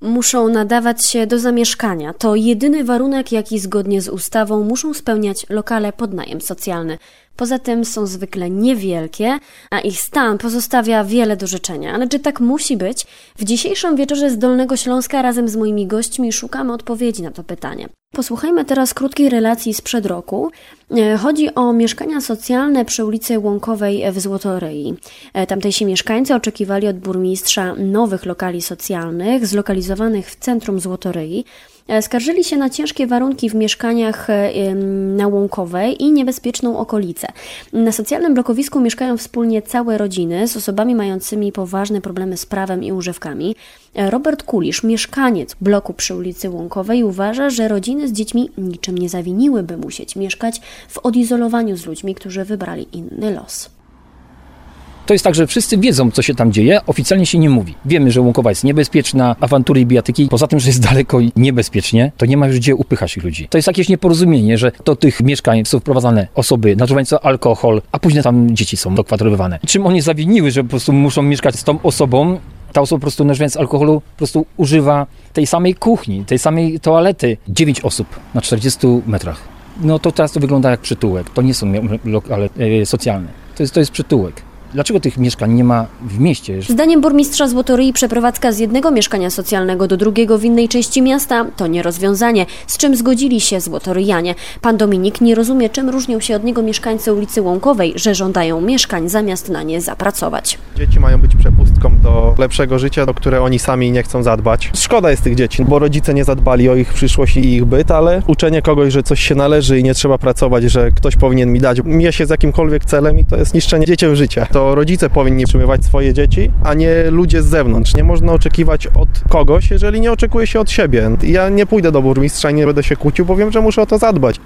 Muszą nadawać się do zamieszkania. To jedyny warunek, jaki zgodnie z ustawą muszą spełniać lokale pod najem socjalny. Poza tym są zwykle niewielkie, a ich stan pozostawia wiele do życzenia. Ale czy tak musi być? W dzisiejszym wieczorze z Dolnego Śląska razem z moimi gośćmi szukamy odpowiedzi na to pytanie. Posłuchajmy teraz krótkiej relacji sprzed roku. E, chodzi o mieszkania socjalne przy ulicy Łąkowej w Złotoryi. E, tamtejsi mieszkańcy oczekiwali od burmistrza nowych lokali socjalnych zlokalizowanych w centrum Złotoryi. E, skarżyli się na ciężkie warunki w mieszkaniach e, na Łąkowej i niebezpieczną okolicę. Na socjalnym blokowisku mieszkają wspólnie całe rodziny z osobami mającymi poważne problemy z prawem i używkami. E, Robert Kulisz, mieszkaniec bloku przy ulicy Łąkowej, uważa, że rodziny z dziećmi niczym nie zawiniłyby musieć mieszkać w odizolowaniu z ludźmi, którzy wybrali inny los. To jest tak, że wszyscy wiedzą, co się tam dzieje, oficjalnie się nie mówi. Wiemy, że Łąkowa jest niebezpieczna, awantury i bijatyki. Poza tym, że jest daleko i niebezpiecznie, to nie ma już gdzie upychać ludzi. To jest jakieś nieporozumienie, że do tych mieszkań są wprowadzane osoby nażywające alkohol, a później tam dzieci są dokwaterowywane. Czym oni zawiniły, że po prostu muszą mieszkać z tą osobą, ta osoba po prostu nażywając alkoholu po prostu używa tej samej kuchni, tej samej toalety. 9 osób na 40 metrach. No to teraz to wygląda jak przytułek. To nie są lokale e, socjalne. To jest, to jest przytułek. Dlaczego tych mieszkań nie ma w mieście? Zdaniem burmistrza Złotoryi przeprowadzka z jednego mieszkania socjalnego do drugiego w innej części miasta to nie rozwiązanie, z czym zgodzili się złotoryjanie. Pan Dominik nie rozumie, czym różnią się od niego mieszkańcy ulicy Łąkowej, że żądają mieszkań zamiast na nie zapracować. Dzieci mają być przepustką do lepszego życia, o które oni sami nie chcą zadbać. Szkoda jest tych dzieci, bo rodzice nie zadbali o ich przyszłość i ich byt, ale uczenie kogoś, że coś się należy i nie trzeba pracować, że ktoś powinien mi dać, mija się z jakimkolwiek celem i to jest niszczenie dzieciom życia to rodzice powinni utrzymywać swoje dzieci, a nie ludzie z zewnątrz. Nie można oczekiwać od kogoś, jeżeli nie oczekuje się od siebie. Ja nie pójdę do burmistrza i nie będę się kłócił, bo wiem, że muszę o to zadbać.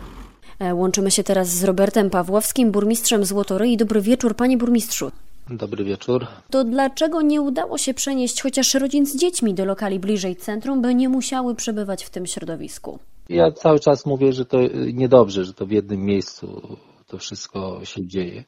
E, łączymy się teraz z Robertem Pawłowskim, burmistrzem Złotoryi. Dobry wieczór, panie burmistrzu. Dobry wieczór. To dlaczego nie udało się przenieść chociaż rodzin z dziećmi do lokali bliżej centrum, by nie musiały przebywać w tym środowisku? Ja cały czas mówię, że to niedobrze, że to w jednym miejscu to wszystko się dzieje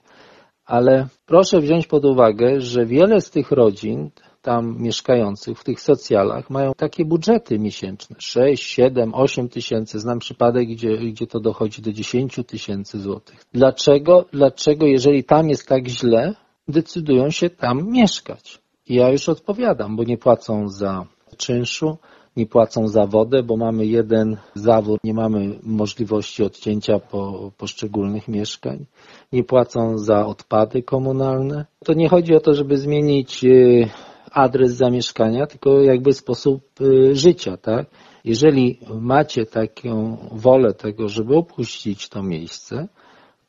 ale proszę wziąć pod uwagę, że wiele z tych rodzin tam mieszkających w tych socjalach mają takie budżety miesięczne 6, 7, 8 tysięcy. Znam przypadek, gdzie, gdzie to dochodzi do 10 tysięcy złotych. Dlaczego, dlaczego, jeżeli tam jest tak źle, decydują się tam mieszkać? I ja już odpowiadam, bo nie płacą za czynszu, nie płacą za wodę, bo mamy jeden zawód, nie mamy możliwości odcięcia po poszczególnych mieszkań, nie płacą za odpady komunalne. To nie chodzi o to, żeby zmienić y, adres zamieszkania, tylko jakby sposób y, życia, tak? Jeżeli macie taką wolę tego, żeby opuścić to miejsce,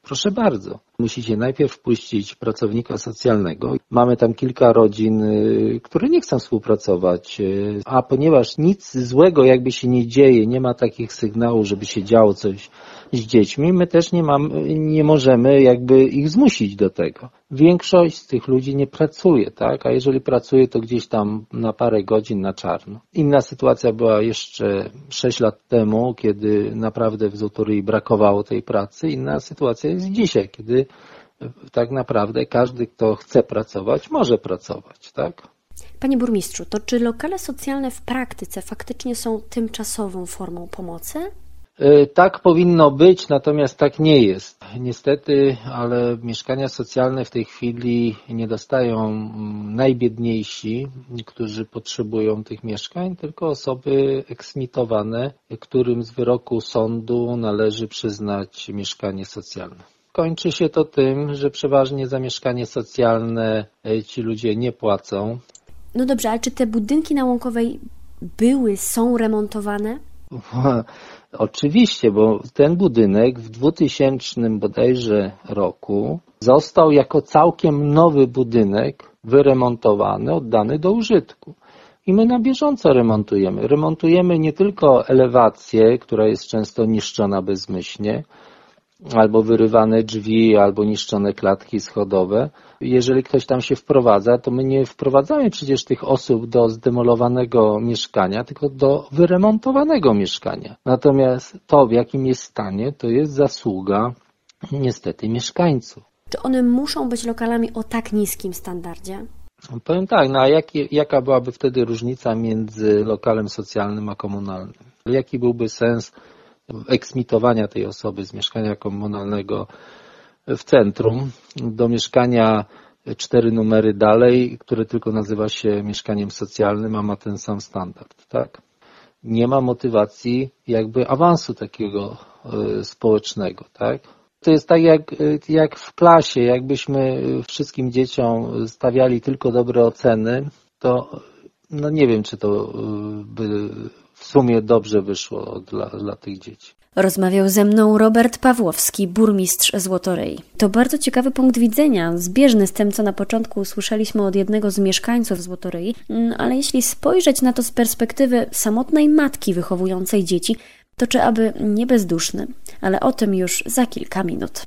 proszę bardzo. Musicie najpierw wpuścić pracownika socjalnego. Mamy tam kilka rodzin, y, które nie chcą współpracować, y, a ponieważ nic złego jakby się nie dzieje, nie ma takich sygnałów, żeby się działo coś z dziećmi, my też nie, mamy, nie możemy jakby ich zmusić do tego. Większość z tych ludzi nie pracuje, tak? A jeżeli pracuje, to gdzieś tam na parę godzin na czarno. Inna sytuacja była jeszcze 6 lat temu, kiedy naprawdę w Zotoryi brakowało tej pracy. Inna sytuacja jest dzisiaj, kiedy tak naprawdę każdy, kto chce pracować, może pracować, tak? Panie burmistrzu, to czy lokale socjalne w praktyce faktycznie są tymczasową formą pomocy? E, tak powinno być, natomiast tak nie jest. Niestety, ale mieszkania socjalne w tej chwili nie dostają mm, najbiedniejsi, którzy potrzebują tych mieszkań, tylko osoby eksmitowane, którym z wyroku sądu należy przyznać mieszkanie socjalne. Kończy się to tym, że przeważnie za mieszkanie socjalne e, ci ludzie nie płacą. No dobrze, ale czy te budynki na Łąkowej były, są remontowane? Oczywiście, bo ten budynek w 2000 bodajże roku został jako całkiem nowy budynek wyremontowany, oddany do użytku. I my na bieżąco remontujemy. Remontujemy nie tylko elewację, która jest często niszczona bezmyślnie, albo wyrywane drzwi, albo niszczone klatki schodowe. Jeżeli ktoś tam się wprowadza, to my nie wprowadzamy przecież tych osób do zdemolowanego mieszkania, tylko do wyremontowanego mieszkania. Natomiast to, w jakim jest stanie, to jest zasługa niestety mieszkańców. Czy one muszą być lokalami o tak niskim standardzie? Powiem tak, no a jaki, jaka byłaby wtedy różnica między lokalem socjalnym a komunalnym? Jaki byłby sens eksmitowania tej osoby z mieszkania komunalnego w centrum do mieszkania cztery numery dalej, które tylko nazywa się mieszkaniem socjalnym, a ma ten sam standard, tak? Nie ma motywacji jakby awansu takiego y, społecznego, tak? To jest tak jak, jak w klasie, jakbyśmy wszystkim dzieciom stawiali tylko dobre oceny, to no nie wiem, czy to y, by w sumie dobrze wyszło dla, dla tych dzieci. Rozmawiał ze mną Robert Pawłowski, burmistrz Złotoryi. To bardzo ciekawy punkt widzenia, zbieżny z tym, co na początku usłyszeliśmy od jednego z mieszkańców Złotoryi, mm, ale jeśli spojrzeć na to z perspektywy samotnej matki wychowującej dzieci, to czy aby nie bezduszny, ale o tym już za kilka minut.